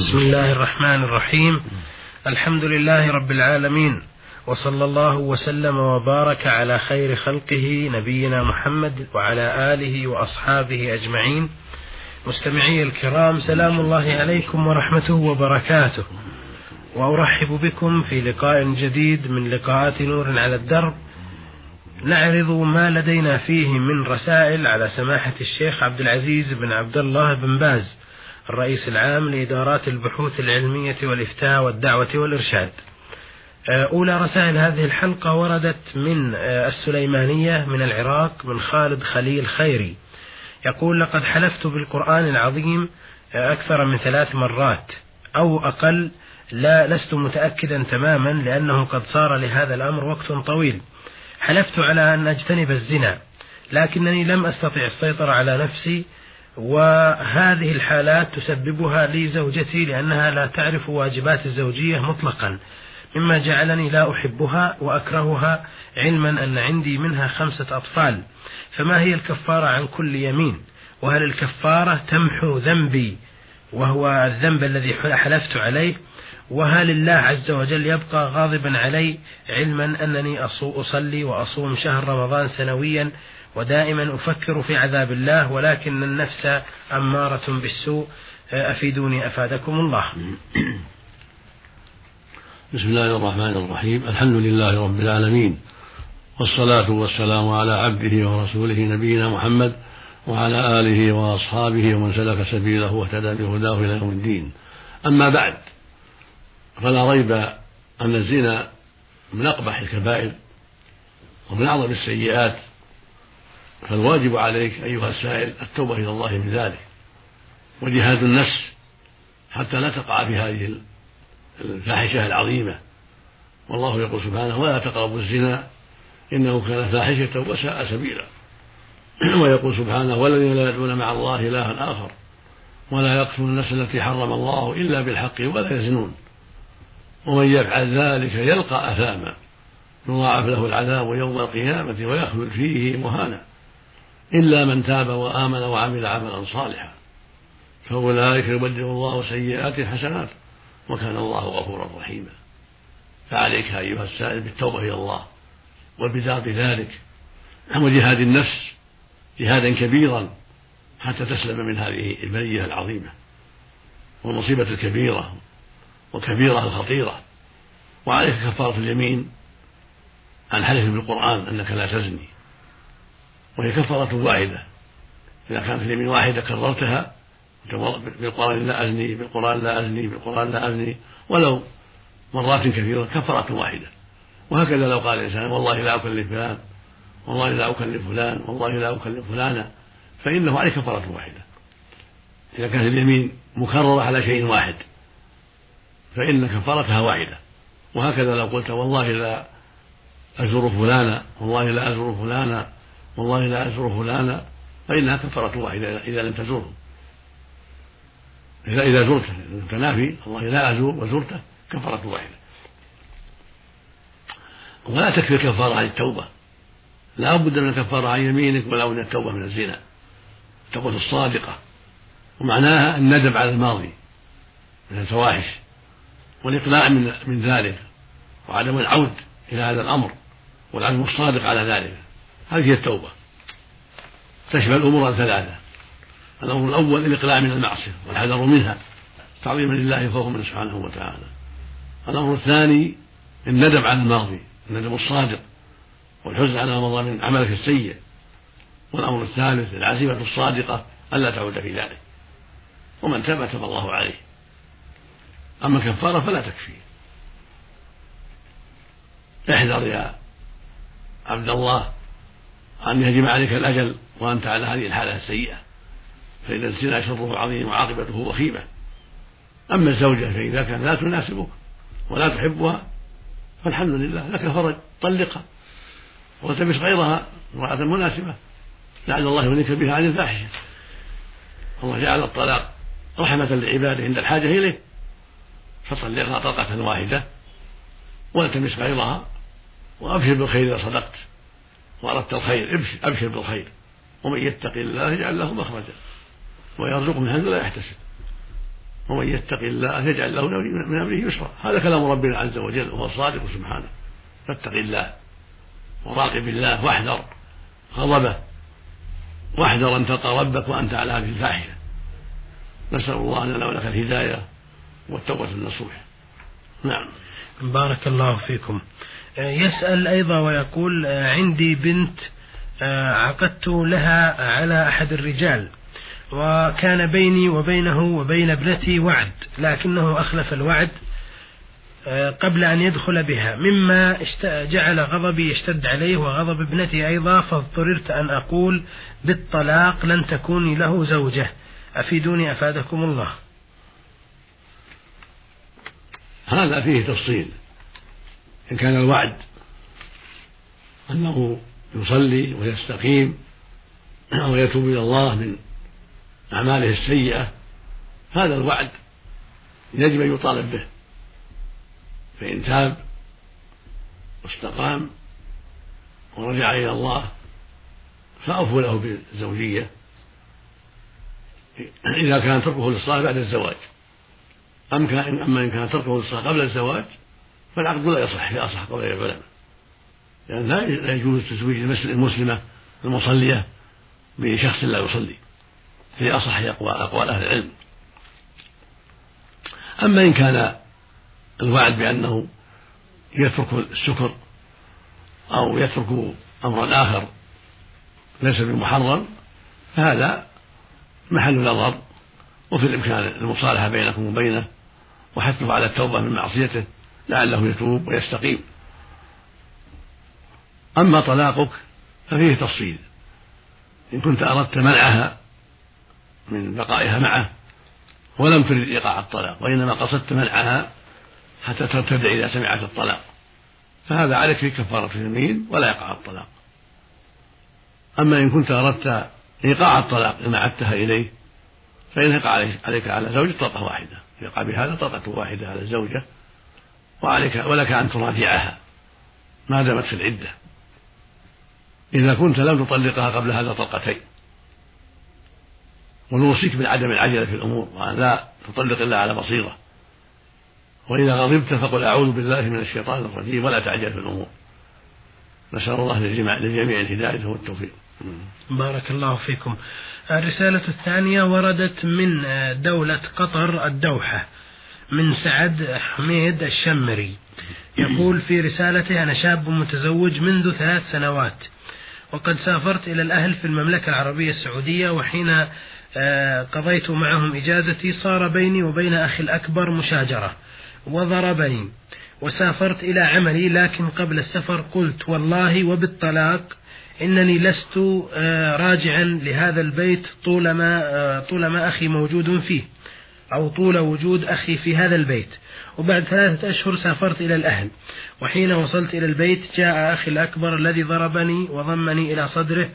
بسم الله الرحمن الرحيم. الحمد لله رب العالمين. وصلى الله وسلم وبارك على خير خلقه نبينا محمد وعلى آله وأصحابه أجمعين. مستمعي الكرام سلام الله عليكم ورحمته وبركاته. وأرحب بكم في لقاء جديد من لقاءات نور على الدرب. نعرض ما لدينا فيه من رسائل على سماحة الشيخ عبد العزيز بن عبد الله بن باز. الرئيس العام لإدارات البحوث العلمية والإفتاء والدعوة والإرشاد. آه، أولى رسائل هذه الحلقة وردت من آه، السليمانية من العراق من خالد خليل خيري. يقول لقد حلفت بالقرآن العظيم آه، أكثر من ثلاث مرات أو أقل لا لست متأكدا تماما لأنه قد صار لهذا الأمر وقت طويل. حلفت على أن أجتنب الزنا لكنني لم أستطع السيطرة على نفسي وهذه الحالات تسببها لي زوجتي لأنها لا تعرف واجبات الزوجية مطلقا مما جعلني لا أحبها وأكرهها علما أن عندي منها خمسة أطفال. فما هي الكفارة عن كل يمين؟ وهل الكفارة تمحو ذنبي وهو الذنب الذي حلفت عليه؟ وهل الله عز وجل يبقى غاضبا علي علما أنني أصلي وأصوم شهر رمضان سنويا ودائما أفكر في عذاب الله ولكن النفس أمارة بالسوء. أفيدوني أفادكم الله. بسم الله الرحمن الرحيم. الحمد لله رب العالمين والصلاة والسلام على عبده ورسوله نبينا محمد وعلى آله وأصحابه ومن سلك سبيله واهتدى بهداه إلى يوم الدين. أما بعد فلا ريب أن الزنا من أقبح الكبائر ومن أعظم السيئات. فالواجب عليك أيها السائل التوبة إلى الله من ذلك وجهاد النفس حتى لا تقع في هذه الفاحشة العظيمة. والله يقول سبحانه ولا تقربوا الزنا إنه كان فاحشة وساء سبيلا. ويقول سبحانه والذين لا يدعون مع الله إلها آخر ولا يقتلون النفس التي حرم الله إلا بالحق ولا يزنون. ومن يفعل ذلك يلقى أثاما. يضاعف له العذاب يوم القيامة ويخلد فيه مهانا. إلا من تاب وآمن وعمل عملا صالحا. فأولئك يبدل الله سيئات حسنات وكان الله غفورا رحيما. فعليك أيها السائل بالتوبة إلى الله والبدار بذلك وجهاد النفس جهادا كبيرا حتى تسلم من هذه البلية العظيمة والمصيبة الكبيرة والكبيرة الخطيرة. وعليك كفارة اليمين عن حلف بالقرآن أنك لا تزني. وهي كفارة واحدة. إذا كانت اليمين واحدة كررتها بالقرآن لا أزني بالقرآن لا أزني بالقرآن لا أزني ولو مرات كثيرة كفارة واحدة. وهكذا لو قال الإنسان والله لا أكلف فلان والله لا أكلف فلان والله لا أكلف فلانا فإنه عليه كفارة واحدة. إذا كانت اليمين مكررة على شيء واحد فإن كفارتها واحدة. وهكذا لو قلت والله لا أزور فلانا والله لا أزور فلانا والله لا أزور فلانا فإنها كفارة واحدة إذا لم تزوره. إذا إذا زرته أنت نافي والله لا أزور وزرته كفارة واحدة ولا تكفي الكفارة عن التوبة. لا بد من الكفارة عن يمينك ولا بد من التوبة من الزنا. التوبة الصادقة. ومعناها الندم على الماضي من الفواحش والإقلاع من من ذلك وعدم العود إلى هذا الأمر والعزم الصادق على ذلك. هذه هي التوبة. تشمل أمورا ثلاثة الأمر الأول الإقلاع من المعصية والحذر منها تعظيما لله خوفا منه سبحانه وتعالى. الأمر الثاني الندم على الماضي الندم الصادق والحزن على ما مضى من عملك السيء. والأمر الثالث العزيمة الصادقة ألا تعود في ذلك. ومن تاب تاب الله عليه. أما الكفارة فلا تكفي. احذر يا عبد الله أن يهجم عليك الأجل وأنت على هذه الحالة السيئة. فإن الزنا شره عظيم وعاقبته وخيمة أما الزوجة فإذا كانت لا تناسبك ولا تحبها فالحمد لله لك فرج طلقها والتمس غيرها امرأة مناسبة. لعل الله يغنيك بها عن الفاحشة. الله جعل الطلاق رحمة لعباده عند الحاجة إليه. فطلقها طلقة واحدة والتمس غيرها وأبشر بالخير إذا صدقت. وأردت الخير ابشر, أبشر بالخير. ومن يتق الله يجعل له مخرجا. ويرزقه من حيث لا يحتسب. ومن يتق الله يجعل له من أمره يسرا. هذا كلام ربنا عز وجل وهو الصادق سبحانه. فاتق الله وراقب الله واحذر غضبه واحذر أن تلقى ربك وأنت على هذه الفاحشة. نسأل الله لنا ولك الهداية والتوبة النصوح. نعم. بارك الله فيكم. يسأل أيضا ويقول عندي بنت عقدت لها على أحد الرجال وكان بيني وبينه وبين ابنتي وعد لكنه أخلف الوعد آه، قبل أن يدخل بها. مما جعل غضبي يشتد عليه وغضب ابنتي أيضا فاضطررت أن أقول بالطلاق لن تكوني له زوجة. أفيدوني أفادكم الله. هذا فيه تفصيل. إن كان الوعد أنه يصلي ويستقيم ويتوب إلى الله من أعماله السيئة هذا الوعد يجب أن يطالب به. فإن تاب واستقام ورجع إلى الله فأوفوا له بالزوجية إذا كان تركه للصلاة بعد الزواج. أما إن كان تركه للصلاة قبل الزواج فالعقد لا يصح في أصح قول العلماء لأن لا يجوز تزويج المسلمة المصلية بشخص لا يصلي. في أصح أقوال أهل العلم. أما إن كان الوعد بأنه يترك السكر أو يترك أمرا آخر ليس بمحرم فهذا محل نظر وفي الإمكان المصالحة بينكم وبينه وحثه على التوبة من معصيته. لعله يتوب ويستقيم. أما طلاقك ففيه تفصيل. إن كنت أردت منعها من بقائها معه ولم ترد إيقاع الطلاق وإنما قصدت منعها حتى ترتدع إذا سمعت الطلاق. فهذا عليك في كفارة اليمين ولا يقع الطلاق. أما إن كنت أردت إيقاع الطلاق إن أعدتها إليه فإن يقع عليك على زوجة طلقة واحدة. يقع بهذا طلقة واحدة على الزوجة وعليك ولك أن تراجعها. ما دامت في العدة. إذا كنت لم تطلقها قبل هذا طلقتين. ونوصيك بعدم العجلة في الأمور وأن لا تطلق إلا على بصيرة. وإذا غضبت فقل أعوذ بالله من الشيطان الرجيم ولا تعجل في الأمور. نسأل الله للجميع الهداية والتوفيق بارك الله فيكم. الرسالة الثانية وردت من دولة قطر الدوحة. من سعد حميد الشمري. يقول في رسالته أنا شاب متزوج منذ ثلاث سنوات وقد سافرت إلى الأهل في المملكة العربية السعودية وحين آه، قضيت معهم إجازتي صار بيني وبين أخي الأكبر مشاجرة وضربني وسافرت إلى عملي لكن قبل السفر قلت والله وبالطلاق إنني لست آه، راجعا لهذا البيت طولما آه، طولما أخي موجود فيه. أو طول وجود أخي في هذا البيت. وبعد ثلاثة أشهر سافرت إلى الأهل. وحين وصلت إلى البيت جاء أخي الأكبر الذي ضربني وضمني إلى صدره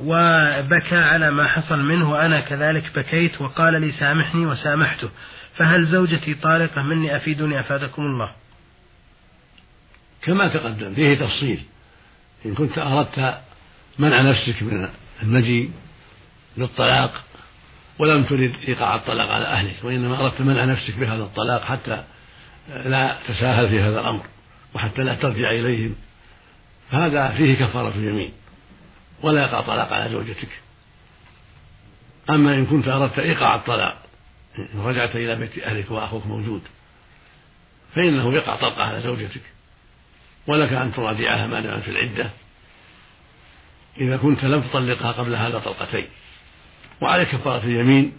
وبكى على ما حصل منه. وأنا كذلك بكيت وقال لي سامحني وسامحته. فهل زوجتي طالقة مني أفيدني أفادكم الله؟ كما تقدم فيه تفصيل. إن كنت أردت منع نفسك من المجيء للطلاق ولم ترد إيقاع الطلاق على أهلك وإنما أردت منع نفسك بهذا الطلاق حتى لا تساهل في هذا الأمر وحتى لا ترجع إليهم. فهذا فيه كفارة اليمين ولا يقع طلاق على زوجتك. أما إن كنت أردت إيقاع الطلاق إن رجعت إلى بيت أهلك وأخوك موجود فإنه يقع طلقة على زوجتك. ولك أن تراجعها ما في العدة. إذا كنت لم تطلقها قبل هذا طلقتين. وعليك كفارة اليمين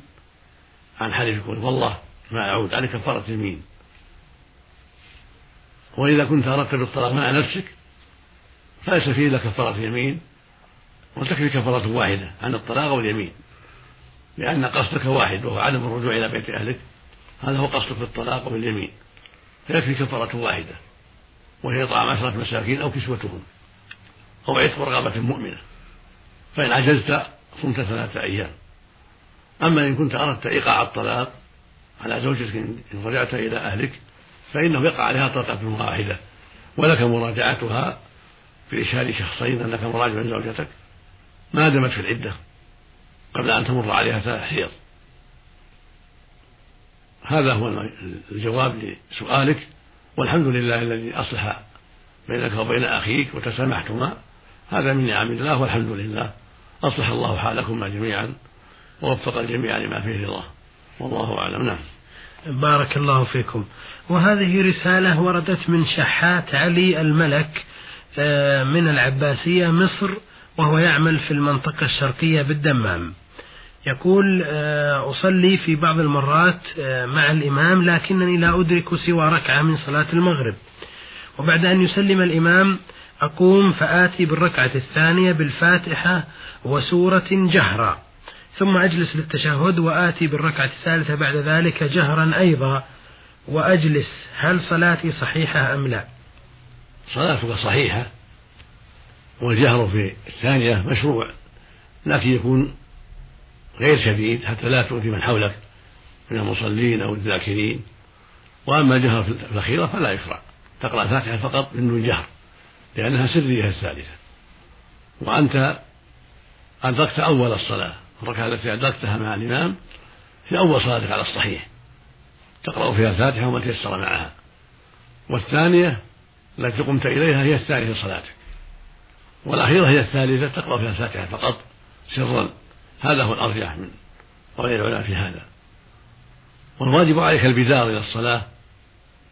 عن حلف يقول والله ما أعود عليك كفارة يمين وإذا كنت أردت بالطلاق مع نفسك فليس فيه إلا كفارة يمين وتكفي كفارة واحدة عن الطلاق واليمين. لأن قصدك واحد وهو عدم الرجوع إلى بيت أهلك هذا هو قصدك في الطلاق واليمين. فيكفي كفارة واحدة وهي إطعام عشرة مساكين أو كسوتهم أو عتق رغبة مؤمنة. فإن عجزت صمت ثلاثة أيام. أما إن كنت أردت إيقاع الطلاق على زوجتك إن رجعت إلى أهلك فإنه يقع عليها طلقة واحدة ولك مراجعتها بإشهاد شخصين أنك مراجع زوجتك ما دامت في العدة قبل أن تمر عليها ثلاث حيض. هذا هو الجواب لسؤالك والحمد لله الذي أصلح بينك وبين أخيك وتسامحتما. هذا من نعم الله والحمد لله. أصلح الله حالكما جميعا. ووفق الجميع لما فيه رضاه. والله أعلم. نعم. بارك الله فيكم. وهذه رسالة وردت من شحات علي الملك آه، من العباسية مصر وهو يعمل في المنطقة الشرقية بالدمام. يقول آه، أصلي في بعض المرات آه، مع الإمام لكنني لا أدرك سوى ركعة من صلاة المغرب. وبعد أن يسلم الإمام أقوم فآتي بالركعة الثانية بالفاتحة وسورة جهرا ثم أجلس للتشهد وآتي بالركعة الثالثة بعد ذلك جهرا أيضا وأجلس هل صلاتي صحيحة أم لا. صلاتك صحيحة والجهر في الثانية مشروع لكن يكون غير شديد حتى لا تؤذي من حولك من المصلين أو الذاكرين. وأما الجهر في الأخيرة فلا يشرع تقرأ الفاتحة فقط بدون جهر لأنها سرية الثالثة. وأنت أدركت أول الصلاة. الركعة التي أدركتها مع الإمام في أول صلاتك على الصحيح. تقرأ فيها الفاتحة وما تيسر معها. والثانية التي قمت إليها هي الثانية في صلاتك. والأخيرة هي الثالثة تقرأ فيها الفاتحة فقط سرا. هذا هو الأرجح من غير العلماء في هذا. والواجب عليك البدار إلى الصلاة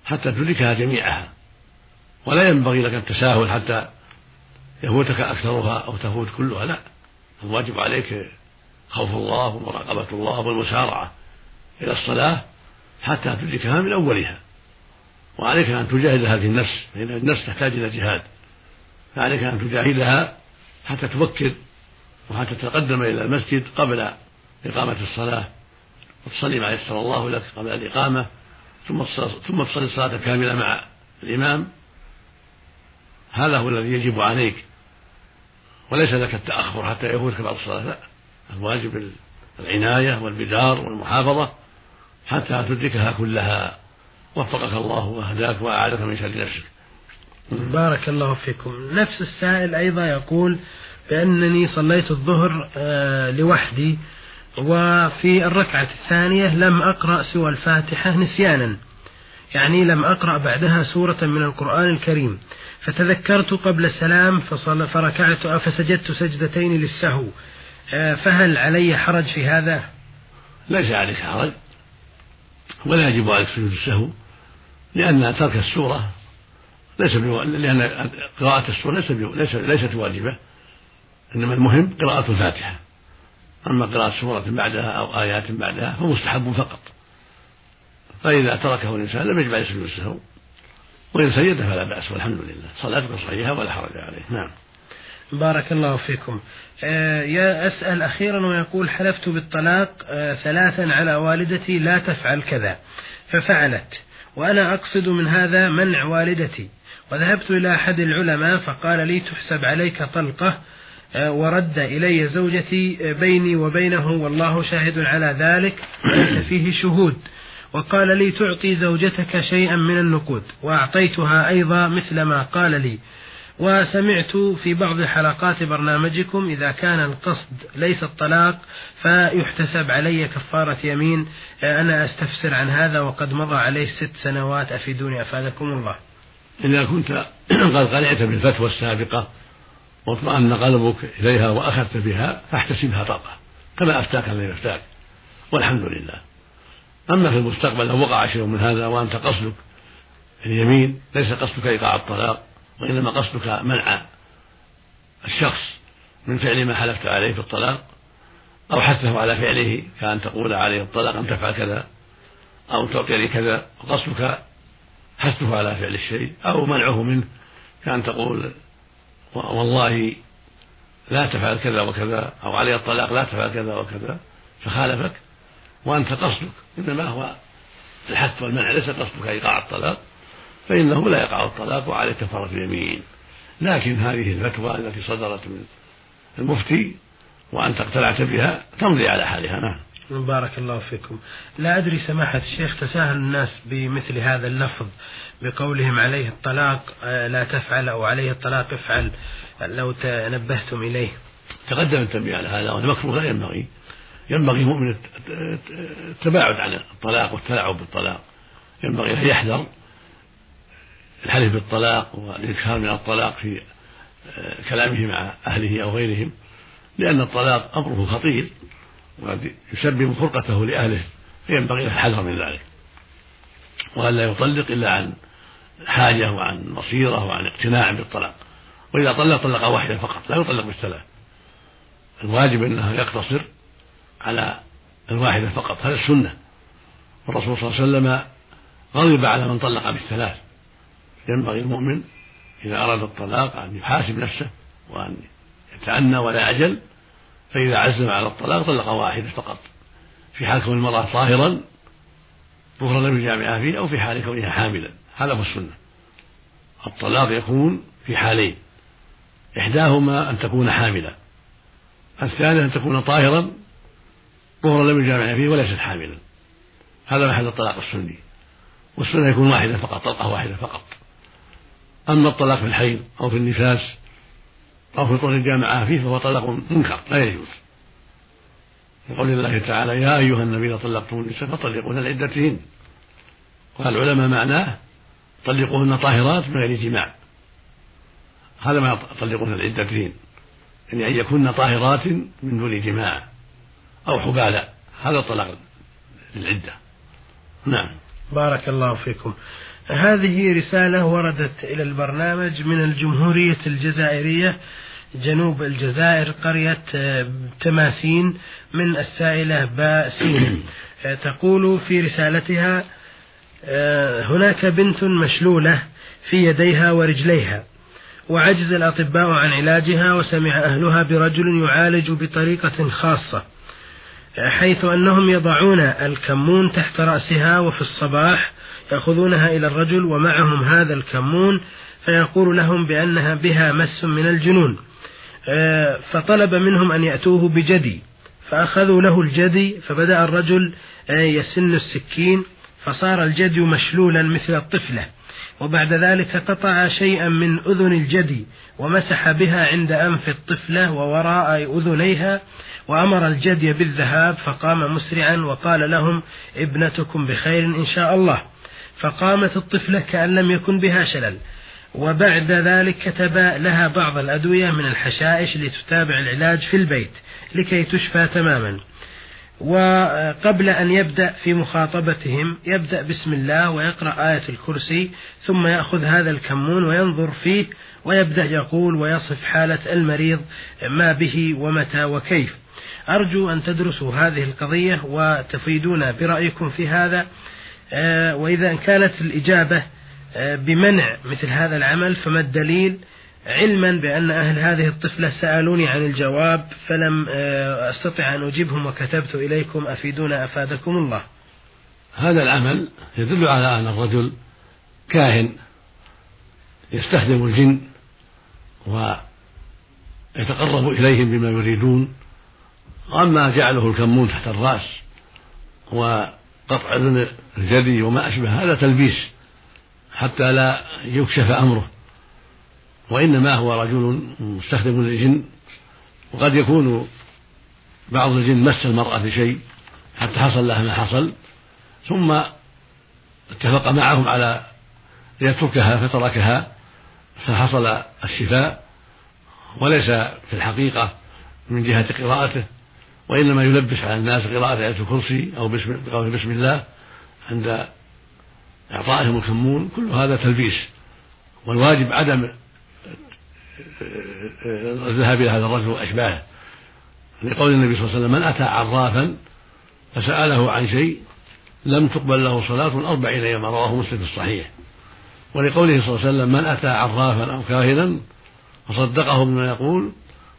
حتى تدركها جميعها. ولا ينبغي لك التساهل حتى يفوتك أكثرها أو تفوت كلها لا. الواجب عليك خوف الله ومراقبة الله والمسارعة إلى الصلاة حتى تدركها من أولها. وعليك أن تجاهد هذه النفس فإن النفس تحتاج إلى جهاد. فعليك أن تجاهدها حتى تفكر وحتى تتقدم إلى المسجد قبل إقامة الصلاة. وتصلي ما يسر الله لك قبل الإقامة ثم ثم تصلي الصلاة كاملة مع الإمام. هذا هو الذي يجب عليك. وليس لك التأخر حتى يفوتك بعض الصلاة لا. الواجب العناية والبدار والمحافظة حتى تدركها كلها. وفقك الله وهداك وأعادك من شر نفسك. بارك الله فيكم. نفس السائل أيضا يقول بأنني صليت الظهر آه، لوحدي وفي الركعة الثانية لم أقرأ سوى الفاتحة نسيانا. يعني لم أقرأ بعدها سورة من القرآن الكريم. فتذكرت قبل السلام فركعت فسجدت سجدتين للسهو. فهل علي حرج في هذا؟ ليس عليك حرج ولا يجب عليك سجود السهو لأن ترك السورة ليس بو... لأن قراءة السورة ليس بو... ليس ليست واجبة إنما المهم قراءة الفاتحة. أما قراءة سورة بعدها أو آيات بعدها فمستحب فقط. فإذا تركه الإنسان لم يجب عليه سجود السهو وإن سجد فلا بأس والحمد لله. صلاتك صحيحة ولا حرج عليه. نعم. بارك الله فيكم. آه يا أسأل أخيرا ويقول حلفت بالطلاق آه ثلاثا على والدتي لا تفعل كذا. ففعلت. وأنا أقصد من هذا منع والدتي. وذهبت إلى أحد العلماء فقال لي تحسب عليك طلقة آه، ورد إلي زوجتي بيني وبينه والله شاهد على ذلك فيه شهود. وقال لي تعطي زوجتك شيئا من النقود. وأعطيتها أيضا مثل ما قال لي. وسمعت في بعض حلقات برنامجكم إذا كان القصد ليس الطلاق فيحتسب علي كفارة يمين. آه، أنا أستفسر عن هذا وقد مضى عليه ست سنوات. أفيدوني أفادكم الله. إذا كنت قد قنعت بالفتوى السابقة واطمأن قلبك إليها وأخذت بها فاحتسبها طلقة كما أفتاك الذي أفتاك والحمد لله. أما في المستقبل لو وقع شيء من هذا وأنت قصدك اليمين ليس قصدك إيقاع الطلاق. وإنما قصدك منع الشخص من فعل ما حلفت عليه في الطلاق أو حثه على فعله كأن تقول عليه الطلاق أن تفعل كذا أو تعطيني كذا وقصدك حثه على فعل الشيء أو منعه منه كأن تقول والله لا تفعل كذا وكذا أو علي الطلاق لا تفعل كذا وكذا فخالفك وأنت قصدك. إنما هو الحث والمنع ليس قصدك إيقاع الطلاق. فإنه لا يقع الطلاق وعليه كفارة اليمين. لكن هذه الفتوى التي صدرت من المفتي وأنت اقتنعت بها تمضي على حالها. نعم. بارك الله فيكم. لا أدري سماحة الشيخ تساهل الناس بمثل هذا اللفظ بقولهم عليه الطلاق آه، لا تفعل أو عليه الطلاق افعل لو تنبهتم إليه. تقدم التنبيه على هذا وهذا مكروه لا ينبغي. ينبغي المؤمن التباعد عن الطلاق والتلاعب بالطلاق. ينبغي أن يحذر الحلف بالطلاق والإكثار من الطلاق في آه، كلامه مع أهله أو غيرهم لأن الطلاق أمره خطير وقد يسبب فرقته لأهله فينبغي الحذر من ذلك. وألا يطلق إلا عن حاجة وعن بصيرة وعن اقتناع بالطلاق. وإذا طلق طلق واحدة فقط لا يطلق بالثلاث. الواجب أنه يقتصر على الواحدة فقط هذا السنة. والرسول صلى الله عليه وسلم غضب على من طلق بالثلاث. ينبغي المؤمن إذا أراد الطلاق أن يحاسب نفسه وأن يتأنى ولا يعجل فإذا عزم على الطلاق طلق واحدة فقط. في حال كون المرأة طاهرا طهرا لم يجامعها فيه أو في حال كونها حاملا. هذا هو السنة. الطلاق يكون في حالين. إحداهما أن تكون حاملا. الثانية أن تكون طاهرا طهرا لم يجامعها فيه وليست حاملا. هذا محل الطلاق السني. والسنة يكون واحدة فقط طلقة واحدة فقط. أما الطلاق في الحيض أو في النفاس أو في طول الجامعة فيه فهو طلاق منكر لا يجوز. لقول الله تعالى يا أيها النبي إذا طلقتم النساء فطلقوهن لعدتهن. قال العلماء معناه طلقوهن طاهرات من غير جماع هذا ما يطلقون لعدتهن يعني أن يكون طاهرات من دون جماع أو حبالا هذا الطلاق للعدة. نعم. بارك الله فيكم. هذه رسالة وردت إلى البرنامج من الجمهورية الجزائرية جنوب الجزائر قرية آه، تماسين من السائلة باسين. آه، تقول في رسالتها آه، هناك بنت مشلولة في يديها ورجليها وعجز الأطباء عن علاجها وسمع أهلها برجل يعالج بطريقة خاصة حيث أنهم يضعون الكمون تحت رأسها وفي الصباح يأخذونها إلى الرجل ومعهم هذا الكمون فيقول لهم بأنها بها مس من الجنون. آه، فطلب منهم أن يأتوه بجدي. فأخذوا له الجدي فبدأ الرجل آه، يسن السكين فصار الجدي مشلولا مثل الطفلة. وبعد ذلك قطع شيئا من أذن الجدي ومسح بها عند أنف الطفلة ووراء أذنيها وأمر الجدي بالذهاب فقام مسرعا وقال لهم ابنتكم بخير إن شاء الله. فقامت الطفلة كأن لم يكن بها شلل وبعد ذلك كتب لها بعض الأدوية من الحشائش لتتابع العلاج في البيت لكي تشفى تماما. وقبل أن يبدأ في مخاطبتهم يبدأ بسم الله ويقرأ آية الكرسي ثم يأخذ هذا الكمون وينظر فيه ويبدأ يقول ويصف حالة المريض ما به ومتى وكيف. أرجو أن تدرسوا هذه القضية وتفيدونا برأيكم في هذا. وإذا كانت الإجابة آه، بمنع مثل هذا العمل فما الدليل؟ علما بأن أهل هذه الطفلة سألوني عن الجواب فلم آه، أستطع أن أجيبهم وكتبت إليكم أفيدونا أفادكم الله. هذا العمل يدل على أن الرجل كاهن يستخدم الجن ويتقرب إليهم بما يريدون وأما جعله الكمون تحت الرأس وقطع أذن الجدي وما أشبه هذا تلبيس حتى لا يكشف أمره. وإنما هو رجل مستخدم للجن وقد يكون بعض الجن مس المرأة بشيء حتى حصل لها ما حصل ثم اتفق معهم على يتركها فتركها فحصل الشفاء وليس في الحقيقة من جهة قراءته وإنما يلبس على الناس قراءة آية الكرسي أو بسم, بسم الله. عند إعطائهم الكمون كل هذا تلبيس. والواجب عدم الذهاب إلى هذا الرجل وأشباهه. لقول النبي صلى الله عليه وسلم من أتى عرافا فسأله عن شيء لم تقبل له صلاة أربعين يوما رواه مسلم في الصحيح. ولقوله صلى الله عليه وسلم من أتى عرافا أو كاهنا فصدقه بما يقول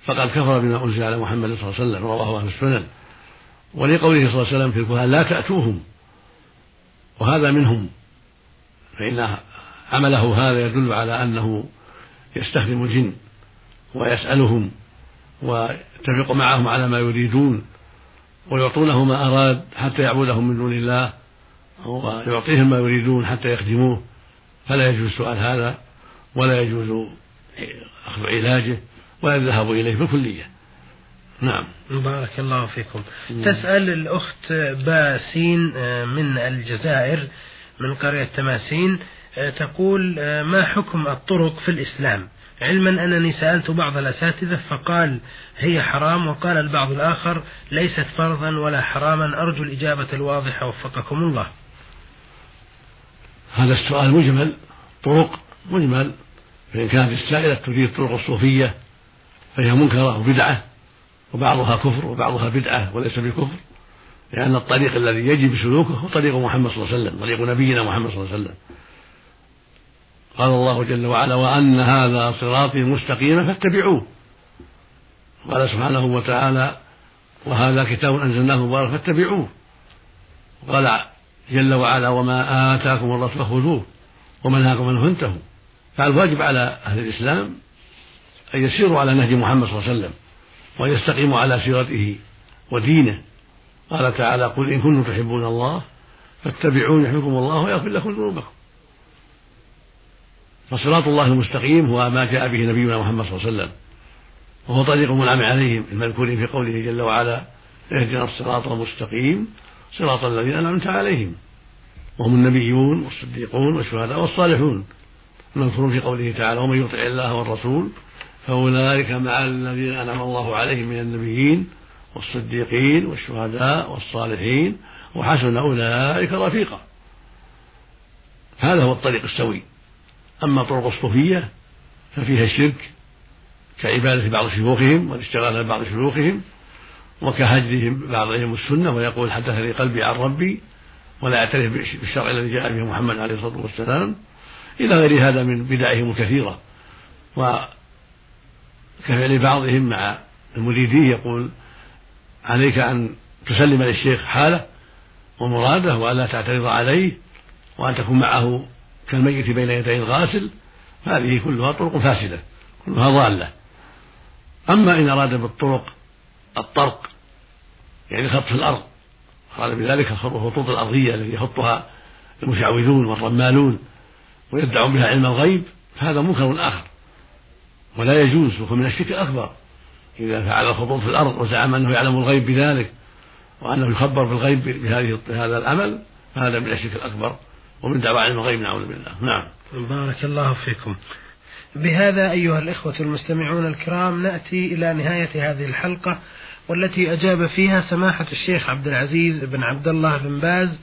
فقد كفر بما أنزل على محمد صلى الله عليه وسلم. رواه أهل السنن. ولقوله صلى الله عليه وسلم في القرآن لا تأتوهم وهذا منهم. فإن عمله هذا يدل على أنه يستخدم الجن ويسألهم ويتفق معهم على ما يريدون ويعطونه ما أراد حتى يعبدهم من دون الله ويعطيهم ما يريدون حتى يخدموه. فلا يجوز سؤال هذا ولا يجوز أخذ علاجه ولا الذهاب إليه بالكلية. نعم. بارك الله فيكم. نعم. تسأل الأخت باسين آه، من الجزائر من قرية تماسين آه، تقول آه، ما حكم الطرق في الإسلام؟ علما أنني سألت بعض الأساتذة فقال هي حرام وقال البعض الآخر ليست فرضا ولا حراما. أرجو الإجابة الواضحة وفقكم الله. هذا السؤال مجمل طرق مجمل. فإن كانت السائلة تريد طرق الصوفية فهي منكرة وبدعة وبعضها كفر وبعضها بدعة وليس بكفر لأن الطريق الذي يجب سلوكه هو طريق محمد صلى الله عليه وسلم طريق نبينا محمد صلى الله عليه وسلم. قال الله جل وعلا وأن هذا صراطي مستقيما فاتبعوه. قال سبحانه وتعالى وهذا كتاب أنزلناه مبارك فاتبعوه. قال جل وعلا وما آتاكم الرسول فخذوه وما نهاكم عنه فانتهوا. فالواجب على أهل الإسلام أن يسيروا على نهج محمد صلى الله عليه وسلم. وأن يستقيموا على سيرته ودينه. قال تعالى قل إن كنتم تحبون الله فاتبعوني يحبكم الله ويغفر لكم ذنوبكم. فصراط الله المستقيم هو ما جاء به نبينا محمد صلى الله عليه وسلم. وهو طريق منعم عليهم المذكورين في قوله جل وعلا اهدنا الصراط المستقيم صراط الذين أنعمت عليهم وهم النبيون والصديقون والشهداء والصالحون. المذكورون في قوله تعالى ومن يطع الله والرسول فأولئك مع الذين أنعم الله عليهم من النبيين والصديقين والشهداء والصالحين وحسن أولئك رفيقا. هذا هو الطريق السوي. أما طرق الصوفية ففيها الشرك كعبادة بعض شيوخهم والاشتغال ببعض شيوخهم وكهجرهم بعضهم السنة ويقول حدثني قلبي عن ربي ولا يعترف بالشرع الذي جاء به محمد عليه الصلاة والسلام. إلى غير هذا من بدعهم الكثيرة. وكفعل بعضهم مع المريدين يقول عليك أن تسلم للشيخ حاله ومراده وألا تعترض عليه وأن تكون معه كالميت بين يدي الغاسل. هذه كلها طرق فاسدة كلها ضالة. أما إن أراد بالطرق الطرق يعني خط في الأرض أراد بذلك الخطوط الأرضية التي يخطها المشعوذون والرمالون ويدعون بها علم الغيب فهذا منكر آخر. ولا يجوز وهو من الشرك الأكبر. إذا فعل الخطوط في الأرض وزعم أنه يعلم الغيب بذلك وأنه يخبر بالغيب بهذه بهذا العمل فهذا من الشرك الأكبر. ومن دعوى علم الغيب نعوذ بالله. نعم. بارك الله فيكم. بهذا أيها الإخوة المستمعون الكرام نأتي إلى نهاية هذه الحلقة والتي أجاب فيها سماحة الشيخ عبد العزيز بن عبد الله بن باز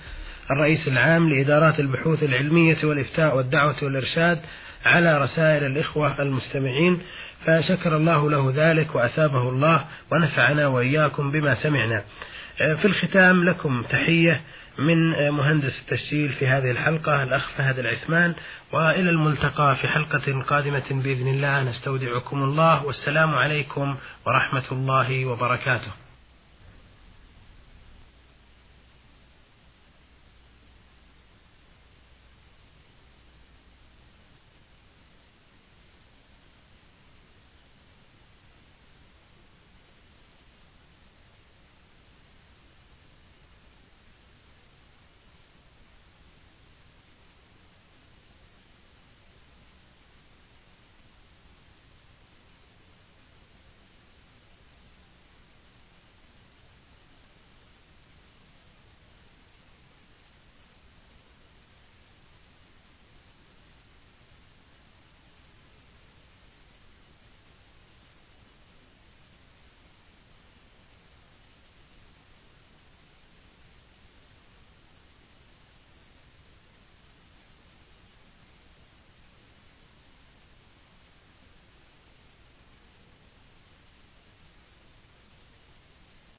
الرئيس العام لإدارات البحوث العلمية والإفتاء والدعوة والإرشاد على رسائل الإخوة المستمعين فشكر الله له ذلك وأثابه الله ونفعنا وإياكم بما سمعنا. في الختام لكم تحية من مهندس التسجيل في هذه الحلقة الأخ فهد العثمان وإلى الملتقى في حلقة قادمة بإذن الله. نستودعكم الله والسلام عليكم ورحمة الله وبركاته.